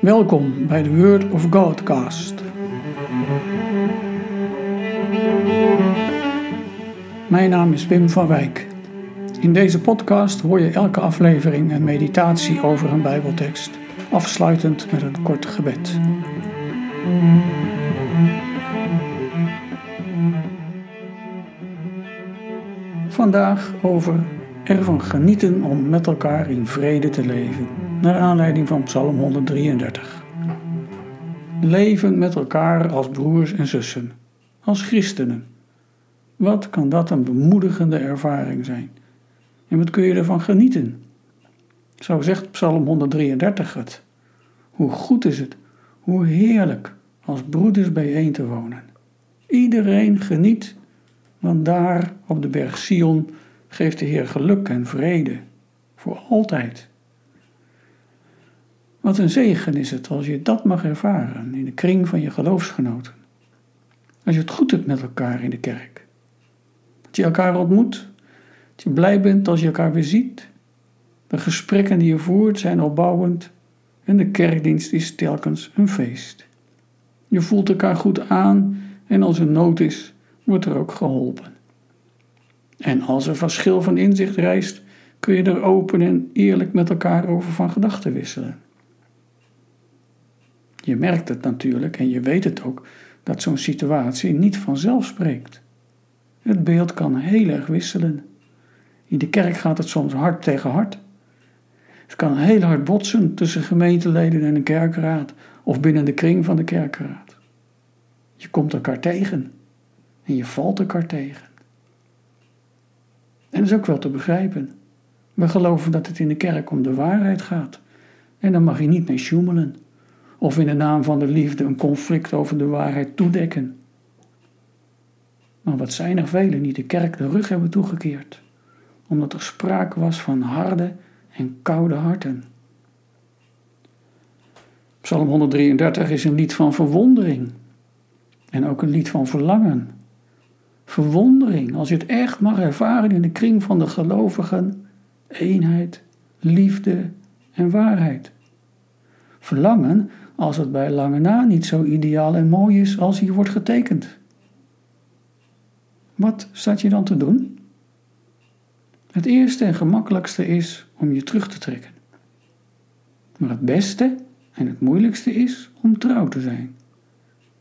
Welkom bij de Word of Godcast. Mijn naam is Wim van Wijk. In deze podcast hoor je elke aflevering een meditatie over een Bijbeltekst, afsluitend met een kort gebed. Vandaag over ervan genieten om met elkaar in vrede te leven, naar aanleiding van Psalm 133. Leven met elkaar als broers en zussen, als christenen. Wat kan dat een bemoedigende ervaring zijn? En wat kun je ervan genieten? Zo zegt Psalm 133 het. Hoe goed is het, hoe heerlijk als broeders bijeen te wonen. Iedereen geniet, want daar op de berg Sion geeft de Heer geluk en vrede, voor altijd. Wat een zegen is het als je dat mag ervaren in de kring van je geloofsgenoten. Als je het goed hebt met elkaar in de kerk. Dat je elkaar ontmoet, dat je blij bent als je elkaar weer ziet. De gesprekken die je voert zijn opbouwend en de kerkdienst is telkens een feest. Je voelt elkaar goed aan en als er nood is, wordt er ook geholpen. En als er verschil van inzicht rijst, kun je er open en eerlijk met elkaar over van gedachten wisselen. Je merkt het natuurlijk en je weet het ook dat zo'n situatie niet vanzelf spreekt. Het beeld kan heel erg wisselen. In de kerk gaat het soms hard tegen hard. Het kan heel hard botsen tussen gemeenteleden en een kerkraad of binnen de kring van de kerkraad. Je komt elkaar tegen en je valt elkaar tegen. En dat is ook wel te begrijpen. We geloven dat het in de kerk om de waarheid gaat. En dan mag je niet mee sjoemelen. Of in de naam van de liefde een conflict over de waarheid toedekken. Maar wat zijn er velen die de kerk de rug hebben toegekeerd, omdat er sprake was van harde en koude harten. Psalm 133 is een lied van verwondering en ook een lied van verlangen verwondering als je het echt mag ervaren in de kring van de gelovigen, eenheid, liefde en waarheid. Verlangen als het bij lange na niet zo ideaal en mooi is als hier wordt getekend. Wat staat je dan te doen? Het eerste en gemakkelijkste is om je terug te trekken. Maar het beste en het moeilijkste is om trouw te zijn.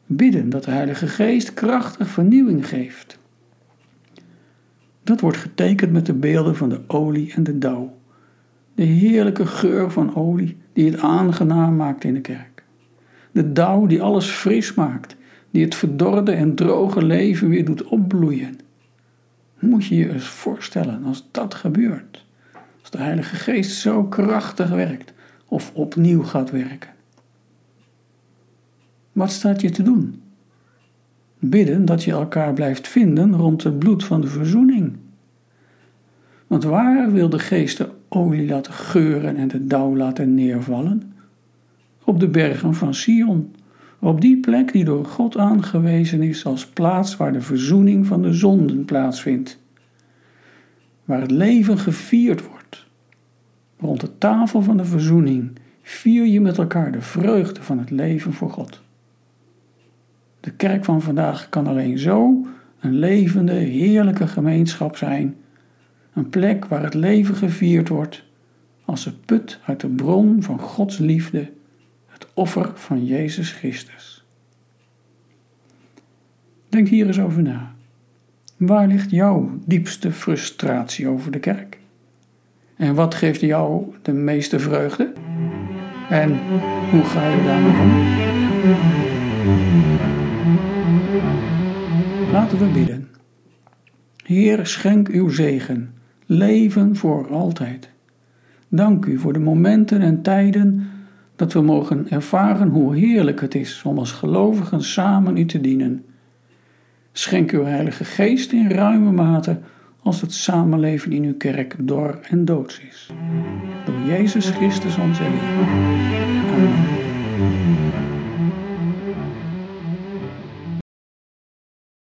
Bidden dat de Heilige Geest krachtig vernieuwing geeft. Dat wordt getekend met de beelden van de olie en de dauw. De heerlijke geur van olie die het aangenaam maakt in de kerk. De dauw die alles fris maakt, die het verdorde en droge leven weer doet opbloeien. Moet je je eens voorstellen als dat gebeurt. Als de Heilige Geest zo krachtig werkt of opnieuw gaat werken. Wat staat je te doen? Bidden dat je elkaar blijft vinden rond het bloed van de verzoening. Want waar wil de geest de olie laten geuren en de dauw laten neervallen? Op de bergen van Sion, op die plek die door God aangewezen is als plaats waar de verzoening van de zonden plaatsvindt. Waar het leven gevierd wordt. Rond de tafel van de verzoening vier je met elkaar de vreugde van het leven voor God. De kerk van vandaag kan alleen zo een levende, heerlijke gemeenschap zijn. Een plek waar het leven gevierd wordt als het put uit de bron van Gods liefde, het offer van Jezus Christus. Denk hier eens over na. Waar ligt jouw diepste frustratie over de kerk? En wat geeft jou de meeste vreugde? En hoe ga je daarmee om? Laten we bidden. Heer, schenk uw zegen, leven voor altijd. Dank u voor de momenten en tijden dat we mogen ervaren hoe heerlijk het is om als gelovigen samen u te dienen. Schenk uw Heilige Geest in ruime mate als het samenleven in uw kerk dor en doods is. Door Jezus Christus onze Heer. Amen.